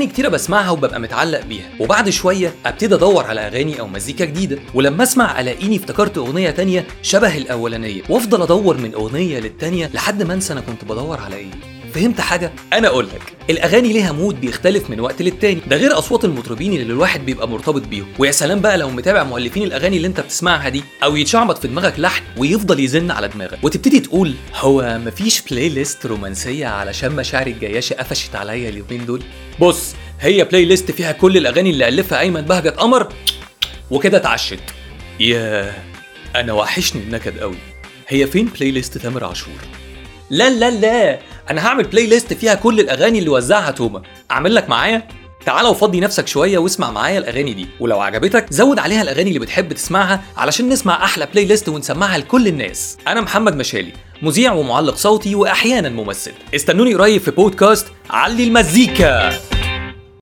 كتيرة بسمعها وببقى متعلق بيها. وبعد شوية أبتدي أدور على أغاني أو مزيكا جديدة. ولما أسمع ألاقيني افتكرت أغنية تانية شبه الأولانية. وأفضل أدور من أغنية للتانية لحد ما أنسى أنا كنت بدور على إيه. فهمت حاجة؟ أنا أقول لك الأغاني ليها mood بيختلف من وقت للتاني. ده غير أصوات المطربين اللي الواحد بيبقى مرتبط بيهم. ويا سلام بقى لو متابع مؤلفين الأغاني اللي أنت بتسمعها دي أو يتشعبط في دماغك لحن ويفضل يزن على دماغك. وتبتدي تقول هو مفيش playlist رومانسية علشان مشاعر الجياشة قفشت عليا اليومين دول؟ بص هي playlist فيها كل الأغاني اللي ألفها أيمن بهجت قمر وكده اتعشت. ياه أنا وحشني النكد قوي هي فين playlist تامر عاشور؟ لا لا لا أنا هعمل playlist فيها كل الأغاني اللي وزعها توما أعمل لك معايا؟ تعالى وفضي نفسك شوية واسمع معايا الأغاني دي. ولو عجبتك زود عليها الأغاني اللي بتحب تسمعها علشان نسمع أحلى playlist ونسمعها لكل الناس. أنا محمد مشالي مذيع ومعلق صوتي وأحيانا ممثل. استنوني قريب في بودكاست علي المزيكا.